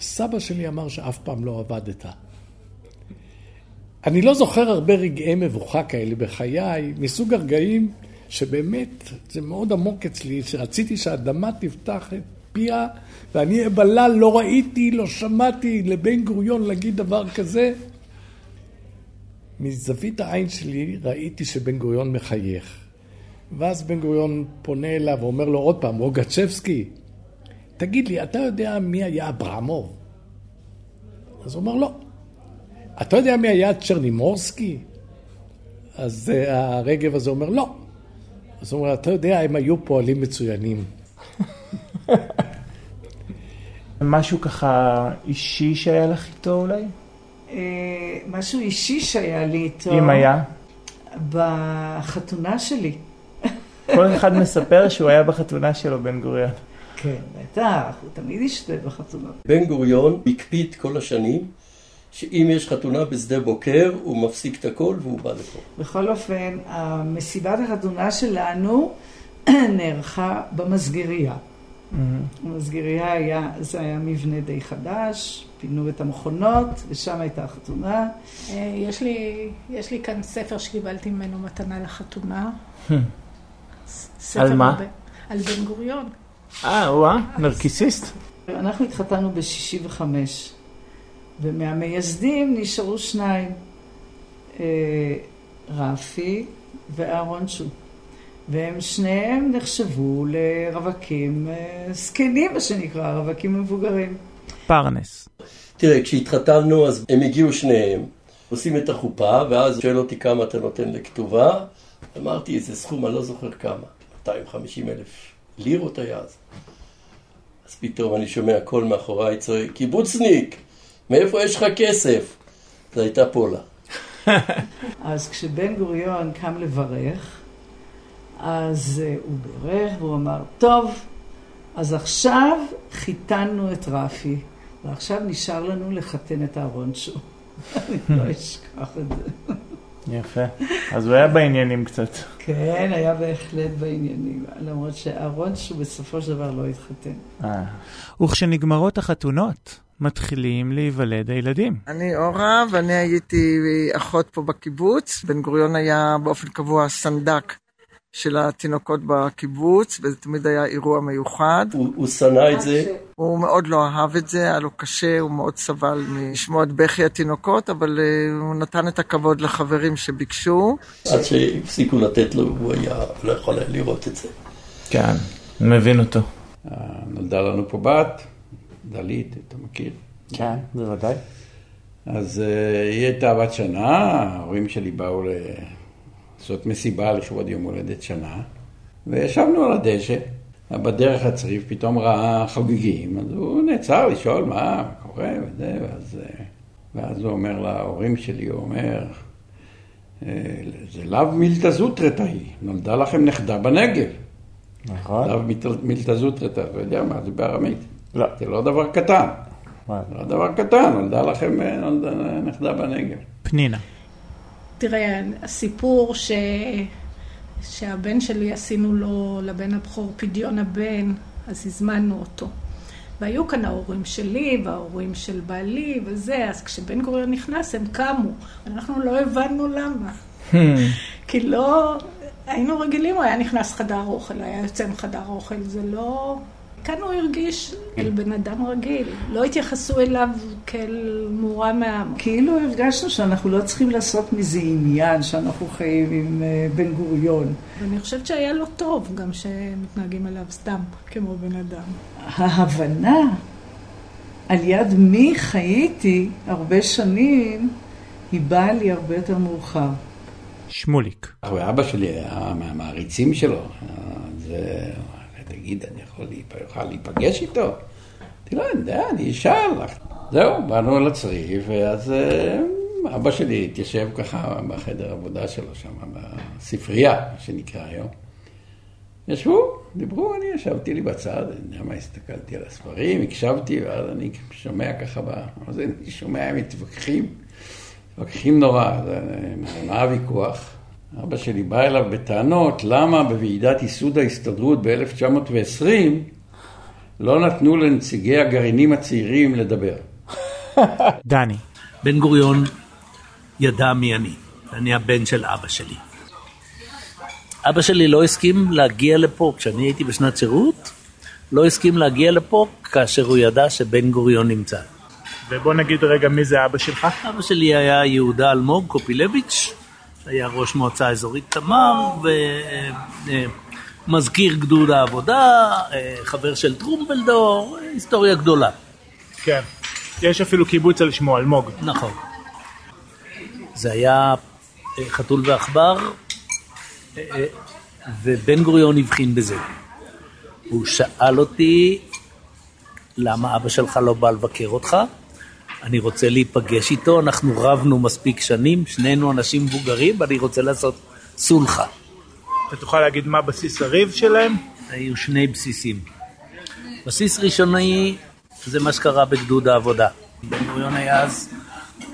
סבא שלי אמר שאף פעם לא עבדת. אני לא זוכר הרבה רגעי מבוכה כאלה בחיי, מסוג הרגעים שבאמת זה מאוד עמוק אצלי, שרציתי שהאדמה תפתח את פיה, ואני בלל לא ראיתי, לא שמעתי לבן גוריון להגיד דבר כזה. מזווית העין שלי ראיתי שבן גוריון מחייך. ואז בן גוריון פונה אליו ואומר לו עוד פעם, רוגצ'בסקי, תגיד לי, אתה יודע מי היה אברמוב? אז הוא אומר, לא. אתה יודע מי היה צ'רנימורסקי? אז uh, הרגב הזה אומר, לא. אז הוא אומר, אתה יודע, הם היו פועלים מצוינים. משהו ככה אישי שהיה לך איתו אולי? אה, משהו אישי שהיה לי איתו. אם היה? בחתונה שלי. כל אחד מספר שהוא היה בחתונה שלו, בן גוריון. כן, בטח, הוא תמיד ישתה בחתונות. בן גוריון הקפיד כל השנים שאם יש חתונה בשדה בוקר, הוא מפסיק את הכל והוא בא לפה. בכל אופן, מסיבת החתונה שלנו נערכה במסגריה. Mm-hmm. המסגריה היה, זה היה מבנה די חדש, פינו את המכונות, ושם הייתה החתונה. אה, יש לי, יש לי כאן ספר שקיבלתי ממנו מתנה לחתונה. Hmm. על מה? על בן גוריון. אה, וואה, נרקיסיסט. אנחנו התחתנו ב-65, ומהמייסדים נשארו שניים, אה, רפי ואהרון שו. והם שניהם נחשבו לרווקים אה, זקנים, מה שנקרא, רווקים מבוגרים. פרנס. תראה, כשהתחתנו אז הם הגיעו שניהם, עושים את החופה, ואז שואל אותי כמה אתה נותן לכתובה. אמרתי איזה סכום, אני לא זוכר כמה, 250 אלף לירות היה אז. אז פתאום אני שומע קול מאחוריי צועק, קיבוצניק, מאיפה יש לך כסף? זו הייתה פולה. אז כשבן גוריון קם לברך, אז uh, הוא בירך והוא אמר, טוב, אז עכשיו חיתנו את רפי, ועכשיו נשאר לנו לחתן את אהרון שו. אני לא אשכח את זה. יפה. אז הוא היה בעניינים קצת. כן, היה בהחלט בעניינים, למרות שאהרון שו בסופו של דבר לא התחתן. אה. וכשנגמרות החתונות, מתחילים להיוולד הילדים. אני אורה, ואני הייתי אחות פה בקיבוץ. בן גוריון היה באופן קבוע סנדק של התינוקות בקיבוץ, וזה תמיד היה אירוע מיוחד. הוא, הוא שנא את זה. הוא מאוד לא אהב את זה, היה לו קשה, הוא מאוד סבל משמוע את בכי התינוקות, אבל uh, הוא נתן את הכבוד לחברים שביקשו. עד שהפסיקו לתת לו, הוא היה לא יכול היה לראות את זה. כן, מבין אותו. נולדה לנו פה בת, דלית, אתה מכיר? כן, בוודאי. אז uh, היא הייתה בת שנה, ההורים שלי באו לעשות מסיבה לכבוד יום הולדת שנה, וישבנו על הדשא. בדרך לצריף פתאום ראה חוגגים, אז הוא נעצר לשאול מה קורה וזה, ואז, uh, ואז הוא אומר להורים שלי, הוא אומר, זה לאו מילתא זוטרתא היא, נולדה לכם נכדה בנגב. נכון. לאו מילתא זוטרתא, אתה יודע מה זה בארמית? לא. זה לא דבר קטן. זה לא דבר קטן, נולדה לכם נולדה נכדה בנגב. פנינה. תראה, הסיפור ש... שהבן שלי עשינו לו, לבן הבכור, פדיון הבן, אז הזמנו אותו. והיו כאן ההורים שלי וההורים של בעלי וזה, אז כשבן גוריון נכנס הם קמו. אנחנו לא הבנו למה. כי לא, היינו רגילים, הוא היה נכנס חדר אוכל, היה יוצא מחדר אוכל, זה לא... כאן הוא הרגיש אל בן אדם רגיל, לא התייחסו אליו כאל מורם מעם. כאילו הרגשנו שאנחנו לא צריכים לעשות מזה עניין, שאנחנו חיים עם uh, בן גוריון. ואני חושבת שהיה לו טוב, גם שמתנהגים אליו סתם, כמו בן אדם. ההבנה על יד מי חייתי הרבה שנים, היא באה לי הרבה יותר מאוחר. שמוליק. אבא שלי היה מהמעריצים שלו, אז תגיד, אני יכול להיפגש איתו? אמרתי לו, אני יודע, אני אשאל לך. זהו, באנו לצריף, ואז אבא שלי התיישב ככה בחדר עבודה שלו שם, בספרייה, מה שנקרא היום. ישבו, דיברו, אני ישבתי לי בצד, אני יודע מה, הסתכלתי על הספרים, הקשבתי, ואז אני שומע ככה, באוזן, אני שומע, הם מתווכחים, מתווכחים נורא, מה הוויכוח? אבא שלי בא אליו בטענות למה בוועידת ייסוד ההסתדרות ב-1920 לא נתנו לנציגי הגרעינים הצעירים לדבר. דני. בן גוריון ידע מי אני. אני הבן של אבא שלי. אבא שלי לא הסכים להגיע לפה כשאני הייתי בשנת שירות, לא הסכים להגיע לפה כאשר הוא ידע שבן גוריון נמצא. ובוא נגיד רגע מי זה אבא שלך? אבא שלי היה יהודה אלמוג קופילביץ', היה ראש מועצה אזורית תמר ומזכיר גדוד העבודה, חבר של טרומבלדור, היסטוריה גדולה. כן, יש אפילו קיבוץ על שמו, אלמוג. נכון. זה היה חתול ועכבר, ובן גוריון הבחין בזה. הוא שאל אותי, למה אבא שלך לא בא לבקר אותך? אני רוצה להיפגש איתו, אנחנו רבנו מספיק שנים, שנינו אנשים מבוגרים, ואני רוצה לעשות סולחה. אתה תוכל להגיד מה בסיס הריב שלהם? היו שני בסיסים. בסיס ראשוני זה מה שקרה בגדוד העבודה. בן גוריון היה אז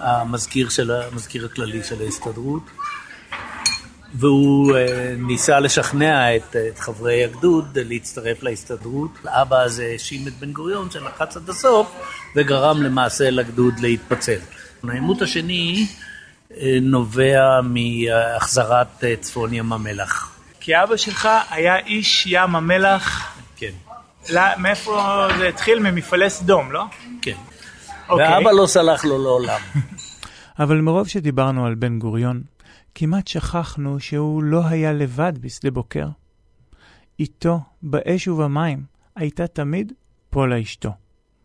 המזכיר, של, המזכיר הכללי של ההסתדרות, והוא ניסה לשכנע את, את חברי הגדוד להצטרף להסתדרות. האבא הזה האשים את בן גוריון שלחץ עד הסוף וגרם למעשה לגדוד להתפצל. העימות השני נובע מהחזרת צפון ים המלח. כי אבא שלך היה איש ים המלח. כן. לא, מאיפה זה התחיל? ממפעלי סדום, לא? כן. אוקיי. ואבא לא סלח לו לעולם. אבל מרוב שדיברנו על בן גוריון, כמעט שכחנו שהוא לא היה לבד בשדה בוקר. איתו, באש ובמים, הייתה תמיד פולה אשתו.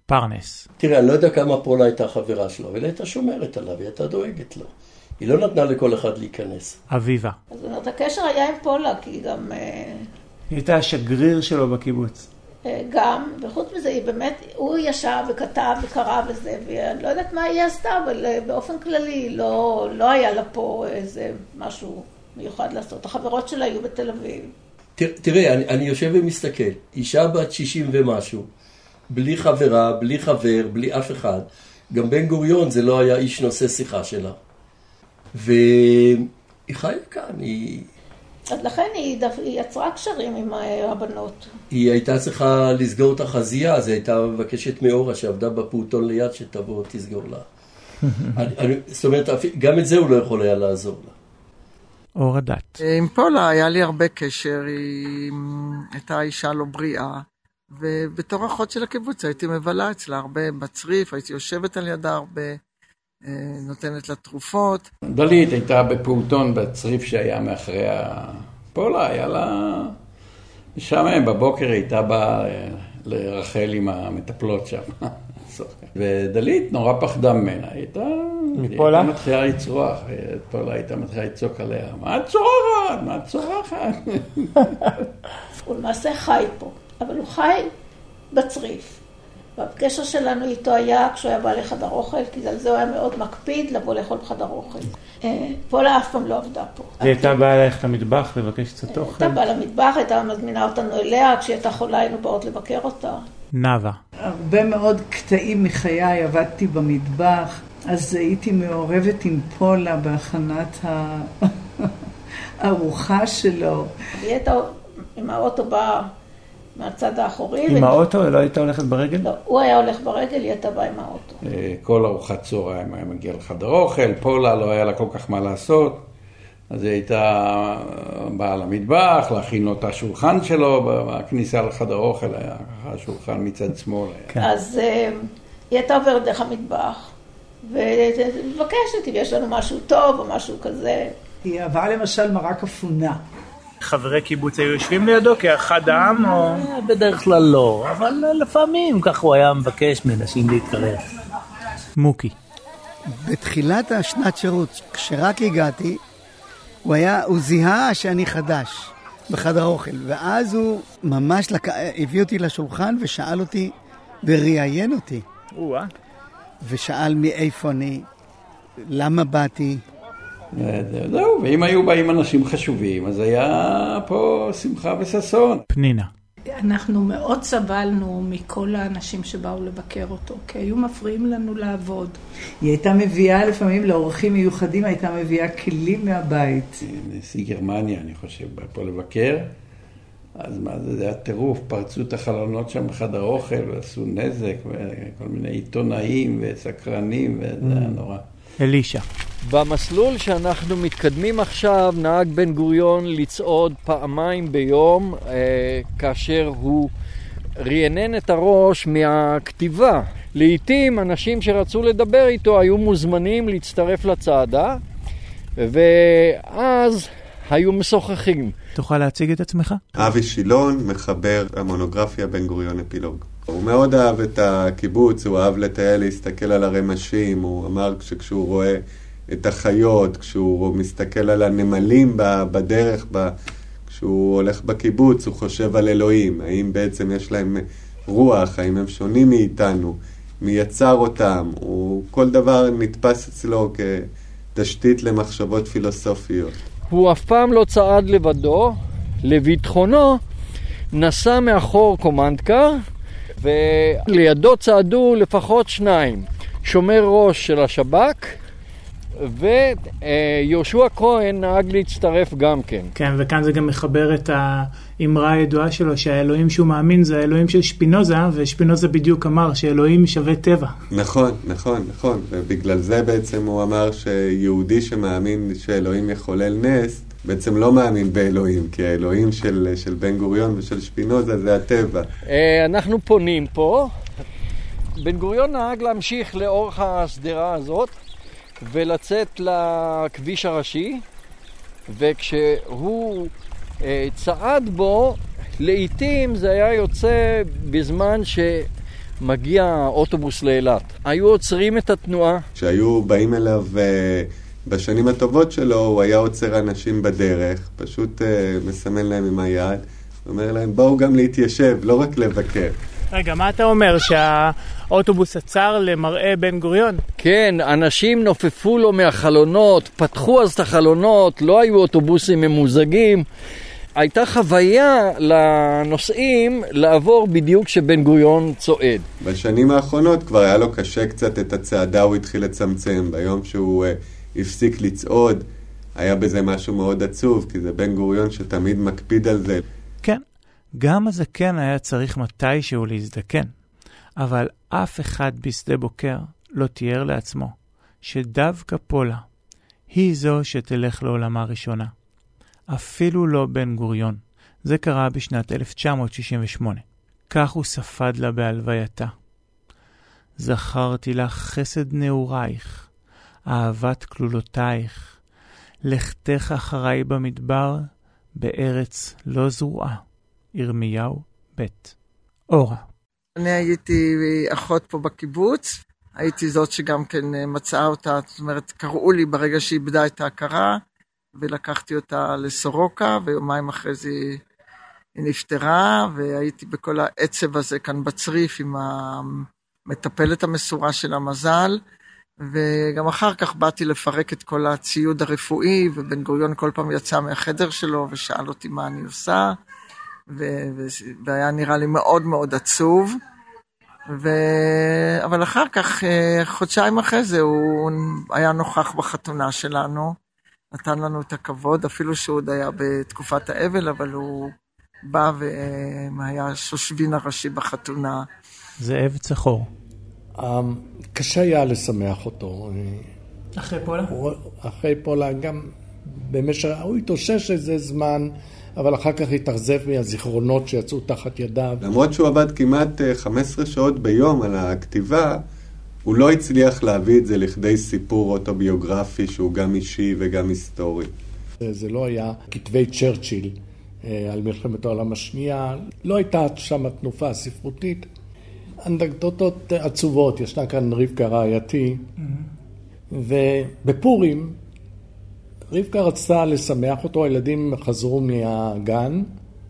פרנס. תראה, אני לא יודע כמה פולה הייתה חברה שלו, אבל היא הייתה שומרת עליו, היא הייתה דואגת לו. היא לא נתנה לכל אחד להיכנס. אביבה. זאת אומרת, הקשר היה עם פולה, כי גם... היא הייתה השגריר שלו בקיבוץ. אה, גם, וחוץ מזה היא באמת, הוא ישב וכתב וקרא וזה, ואני לא יודעת מה היא עשתה, אבל אה, באופן כללי לא, לא היה לה פה איזה משהו מיוחד לעשות. החברות שלה היו בתל אביב. תראה, אני, אני יושב ומסתכל, אישה בת 60 ומשהו, בלי חברה, בלי חבר, בלי אף אחד. גם בן גוריון זה לא היה איש נושא שיחה שלה. והיא חיה כאן, היא... אז לכן היא, דו... היא יצרה קשרים עם הבנות. היא הייתה צריכה לסגור את החזייה, אז היא הייתה מבקשת מאורה שעבדה בפעוטון ליד שתבוא תסגור לה. אני, אני, זאת אומרת, גם את זה הוא לא יכול היה לעזור לה. אור הדת. עם פולה היה לי הרבה קשר, היא הייתה אישה לא בריאה, ובתור אחות של הקיבוץ הייתי מבלה אצלה הרבה בצריף, הייתי יושבת על ידה הרבה, אה, נותנת לה תרופות. דלית הייתה בפעוטון בצריף שהיה מאחורי הפולה, היה לה... משעמם, בבוקר הייתה באה אה, לרחל עם המטפלות שם. ודלית נורא פחדה ממנה, היא הייתה... מפולה? היא הייתה מתחילה לצרוח, פולה הייתה מתחילה לצעוק עליה, מה את צורחת? מה את צורחת? הוא למעשה חי פה, אבל הוא חי בצריף. והקשר שלנו איתו היה כשהוא היה בא לחדר אוכל, כי על זה הוא היה מאוד מקפיד לבוא לאכול בחדר אוכל. אה, פולה אף פעם לא עבדה פה. היא הייתה באה ללכת למטבח לבקש קצת אוכל? הייתה באה למטבח, הייתה מזמינה אותנו אליה, כשהיא הייתה חולה היינו באות לבקר אותה. נאווה. הרבה מאוד קטעים מחיי עבדתי במטבח, אז הייתי מעורבת עם פולה בהכנת הארוחה שלו. היא הייתה עם האוטו באה מהצד האחורי. עם האוטו? לא הייתה הולכת ברגל? לא, הוא היה הולך ברגל, היא הייתה באה עם האוטו. כל ארוחת צהריים היה מגיע לחדר אוכל, פולה לא היה לה כל כך מה לעשות. אז היא הייתה באה למטבח, להכין לו את השולחן שלו, בכניסה לחדר אוכל היה ככה שולחן מצד שמאל. כן. אז היא הייתה עוברת דרך המטבח, ומבקשת אם יש לנו משהו טוב או משהו כזה. היא אהבה למשל מרק אפונה. חברי קיבוץ היו יושבים לידו כאחד העם או... בדרך כלל לא, אבל לפעמים כך הוא היה מבקש מנשים להתקרב. מוקי. בתחילת השנת שירות, כשרק הגעתי, הוא היה, הוא זיהה שאני חדש בחדר אוכל, ואז הוא ממש לק... הביא אותי לשולחן ושאל אותי וראיין אותי. ושאל מאיפה אני, למה באתי. זהו, ואם היו באים אנשים חשובים, אז היה פה שמחה וששון. פנינה. אנחנו מאוד סבלנו מכל האנשים שבאו לבקר אותו, כי היו מפריעים לנו לעבוד. היא הייתה מביאה לפעמים לאורחים מיוחדים, הייתה מביאה כלים מהבית. נשיא גרמניה, אני חושב, בא פה לבקר. אז מה זה, זה היה טירוף, פרצו את החלונות שם בחדר אוכל ועשו נזק, וכל מיני עיתונאים וסקרנים, וזה היה נורא. אלישע. במסלול שאנחנו מתקדמים עכשיו, נהג בן גוריון לצעוד פעמיים ביום, אה, כאשר הוא רענן את הראש מהכתיבה. לעתים אנשים שרצו לדבר איתו היו מוזמנים להצטרף לצעדה, ואז היו משוחחים. תוכל להציג את עצמך? אבי שילון, מחבר המונוגרפיה בן גוריון אפילוג. הוא מאוד אהב את הקיבוץ, הוא אהב לטייל, להסתכל על הרמשים, הוא אמר שכשהוא רואה את החיות, כשהוא מסתכל על הנמלים בדרך, כשהוא הולך בקיבוץ, הוא חושב על אלוהים, האם בעצם יש להם רוח, האם הם שונים מאיתנו, מי יצר אותם, הוא, כל דבר נתפס אצלו כתשתית למחשבות פילוסופיות. הוא אף פעם לא צעד לבדו, לביטחונו נסע מאחור קומנדקר, ולידו צעדו לפחות שניים, שומר ראש של השב"כ ויהושע כהן נהג להצטרף גם כן. כן, וכאן זה גם מחבר את האמרה הידועה שלו שהאלוהים שהוא מאמין זה האלוהים של שפינוזה, ושפינוזה בדיוק אמר שאלוהים שווה טבע. נכון, נכון, נכון, ובגלל זה בעצם הוא אמר שיהודי שמאמין שאלוהים יחולל נס, בעצם לא מאמין באלוהים, כי האלוהים של, של בן גוריון ושל שפינוזה זה הטבע. אנחנו פונים פה. בן גוריון נהג להמשיך לאורך השדרה הזאת ולצאת לכביש הראשי, וכשהוא אה, צעד בו, לעיתים זה היה יוצא בזמן שמגיע אוטובוס לאילת. היו עוצרים את התנועה. כשהיו באים אליו אה, בשנים הטובות שלו, הוא היה עוצר אנשים בדרך, פשוט אה, מסמן להם עם היד. אומר להם, בואו גם להתיישב, לא רק לבקר. רגע, מה אתה אומר, שהאוטובוס עצר למראה בן גוריון? כן, אנשים נופפו לו מהחלונות, פתחו אז את החלונות, לא היו אוטובוסים ממוזגים. הייתה חוויה לנוסעים לעבור בדיוק כשבן גוריון צועד. בשנים האחרונות כבר היה לו קשה קצת את הצעדה, הוא התחיל לצמצם. ביום שהוא uh, הפסיק לצעוד, היה בזה משהו מאוד עצוב, כי זה בן גוריון שתמיד מקפיד על זה. כן, גם הזקן היה צריך מתישהו להזדקן, אבל אף אחד בשדה בוקר לא תיאר לעצמו שדווקא פולה היא זו שתלך לעולמה ראשונה. אפילו לא בן גוריון. זה קרה בשנת 1968. כך הוא ספד לה בהלווייתה. זכרתי לך חסד נעורייך, אהבת כלולותייך, לכתך אחריי במדבר, בארץ לא זרועה. ירמיהו ב'. אורה. אני הייתי אחות פה בקיבוץ, הייתי זאת שגם כן מצאה אותה, זאת אומרת, קראו לי ברגע שהיא איבדה את ההכרה, ולקחתי אותה לסורוקה, ויומיים אחרי זה היא נפטרה, והייתי בכל העצב הזה כאן בצריף עם המטפלת המסורה של המזל, וגם אחר כך באתי לפרק את כל הציוד הרפואי, ובן גוריון כל פעם יצא מהחדר שלו ושאל אותי מה אני עושה, ו- ו- והיה נראה לי מאוד מאוד עצוב. ו... אבל אחר כך, חודשיים אחרי זה, הוא היה נוכח בחתונה שלנו. נתן לנו את הכבוד, אפילו שהוא עוד היה בתקופת האבל, אבל הוא בא והיה שושבין הראשי בחתונה. זאב צחור. קשה היה לשמח אותו. אחרי פולה? אחרי פולה גם במשך, הוא התאושש איזה זמן, אבל אחר כך התאכזב מהזיכרונות שיצאו תחת ידיו. למרות שהוא עבד כמעט 15 שעות ביום על הכתיבה, הוא לא הצליח להביא את זה לכדי סיפור אוטוביוגרפי שהוא גם אישי וגם היסטורי. זה לא היה כתבי צ'רצ'יל על מלחמת העולם השנייה, לא הייתה שם תנופה ספרותית. אנקדוטות עצובות, ישנה כאן רבקה רעייתי, ובפורים רבקה רצתה לשמח אותו, הילדים חזרו מהגן,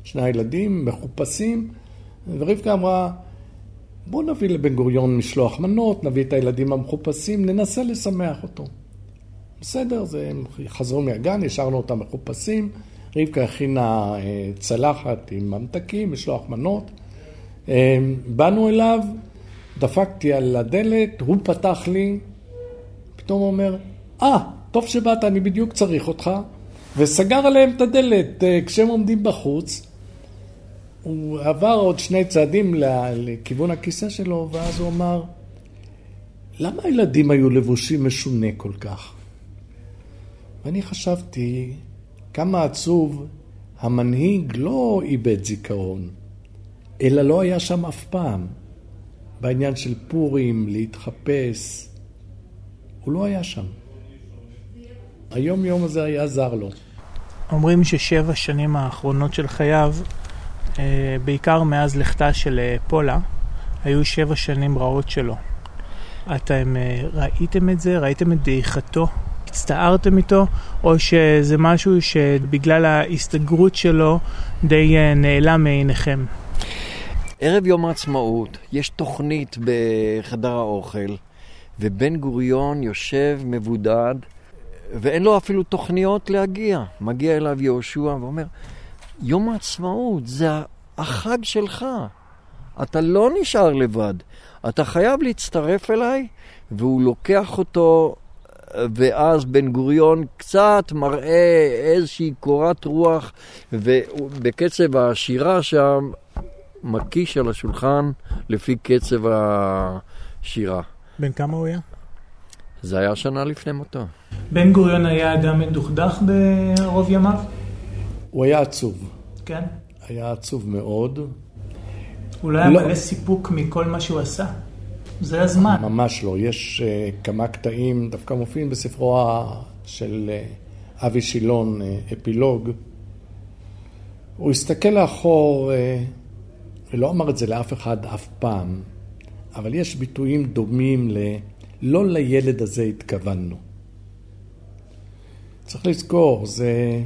שני הילדים מחופשים, ורבקה אמרה, בואו נביא לבן גוריון משלוח מנות, נביא את הילדים המחופשים, ננסה לשמח אותו. בסדר, זה, הם חזרו מהגן, השארנו אותם מחופשים, רבקה הכינה צלחת עם ממתקים, משלוח מנות. באנו אליו, דפקתי על הדלת, הוא פתח לי, פתאום אומר, אה, ah, טוב שבאת, אני בדיוק צריך אותך, וסגר עליהם את הדלת כשהם עומדים בחוץ. הוא עבר עוד שני צעדים לכיוון הכיסא שלו, ואז הוא אמר, למה הילדים היו לבושים משונה כל כך? ואני חשבתי, כמה עצוב, המנהיג לא איבד זיכרון, אלא לא היה שם אף פעם. בעניין של פורים, להתחפש, הוא לא היה שם. היום יום הזה היה זר לו. אומרים ששבע שנים האחרונות של חייו בעיקר מאז לכתה של פולה, היו שבע שנים רעות שלו. אתם ראיתם את זה? ראיתם את דעיכתו? הצטערתם איתו? או שזה משהו שבגלל ההסתגרות שלו די נעלם מעיניכם? ערב יום העצמאות יש תוכנית בחדר האוכל, ובן גוריון יושב מבודד, ואין לו אפילו תוכניות להגיע. מגיע אליו יהושע ואומר, יום העצמאות זה החג שלך. אתה לא נשאר לבד. אתה חייב להצטרף אליי, והוא לוקח אותו, ואז בן גוריון קצת מראה איזושהי קורת רוח, ובקצב השירה שם, מקיש על השולחן לפי קצב השירה. בן כמה הוא היה? זה היה שנה לפני מותו. בן גוריון היה אדם מדוכדך ברוב ימיו? הוא היה עצוב. כן? היה עצוב מאוד. הוא לא היה מלא סיפוק מכל מה שהוא עשה. זה הזמן. ממש לא. יש uh, כמה קטעים, דווקא מופיעים בספרו של uh, אבי שילון, uh, אפילוג. הוא הסתכל לאחור, uh, ולא אמר את זה לאף אחד אף פעם, אבל יש ביטויים דומים ל... לא לילד הזה התכוונו. צריך לזכור, זה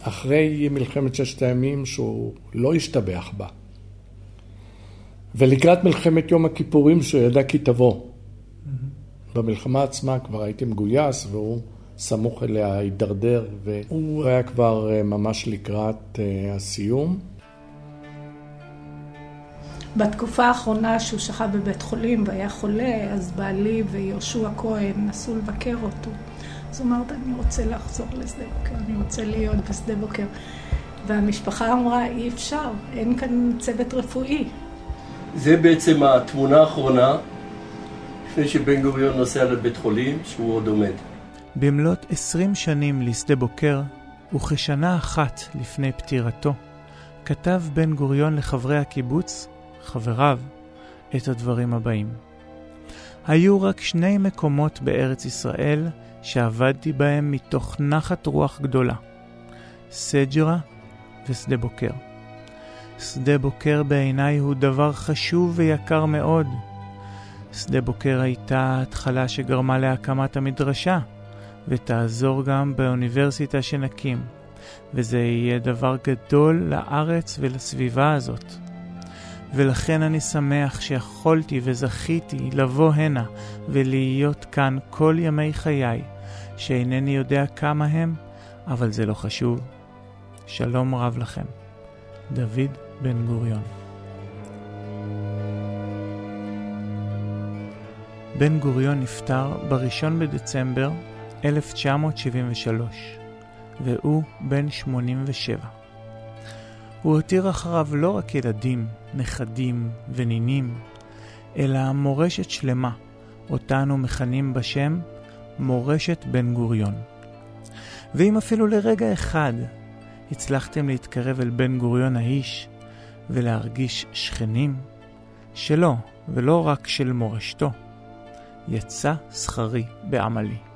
אחרי מלחמת ששת הימים שהוא לא השתבח בה. ולקראת מלחמת יום הכיפורים שהוא ידע כי תבוא. Mm-hmm. במלחמה עצמה כבר הייתי מגויס והוא סמוך אליה הידרדר והוא היה כבר אה, ממש לקראת אה, הסיום. בתקופה האחרונה שהוא שכב בבית חולים והיה חולה, אז בעלי ויהושע כהן נסעו לבקר אותו. אז הוא אמר, אני רוצה לחזור לשדה בוקר, אני רוצה להיות בשדה בוקר. והמשפחה אמרה, אי אפשר, אין כאן צוות רפואי. זה בעצם התמונה האחרונה, לפני שבן גוריון נוסע לבית חולים, שהוא עוד עומד. במלאת עשרים שנים לשדה בוקר, וכשנה אחת לפני פטירתו, כתב בן גוריון לחברי הקיבוץ, חבריו, את הדברים הבאים: היו רק שני מקומות בארץ ישראל שעבדתי בהם מתוך נחת רוח גדולה, סג'רה ושדה בוקר. שדה בוקר בעיניי הוא דבר חשוב ויקר מאוד. שדה בוקר הייתה ההתחלה שגרמה להקמת המדרשה, ותעזור גם באוניברסיטה שנקים, וזה יהיה דבר גדול לארץ ולסביבה הזאת. ולכן אני שמח שיכולתי וזכיתי לבוא הנה ולהיות כאן כל ימי חיי, שאינני יודע כמה הם, אבל זה לא חשוב. שלום רב לכם. דוד בן גוריון בן גוריון נפטר ב-1 בדצמבר 1973, והוא בן 87. הוא הותיר אחריו לא רק ילדים, נכדים ונינים, אלא מורשת שלמה, אותה אנו מכנים בשם מורשת בן גוריון. ואם אפילו לרגע אחד הצלחתם להתקרב אל בן גוריון האיש ולהרגיש שכנים, שלו ולא רק של מורשתו, יצא שכרי בעמלי.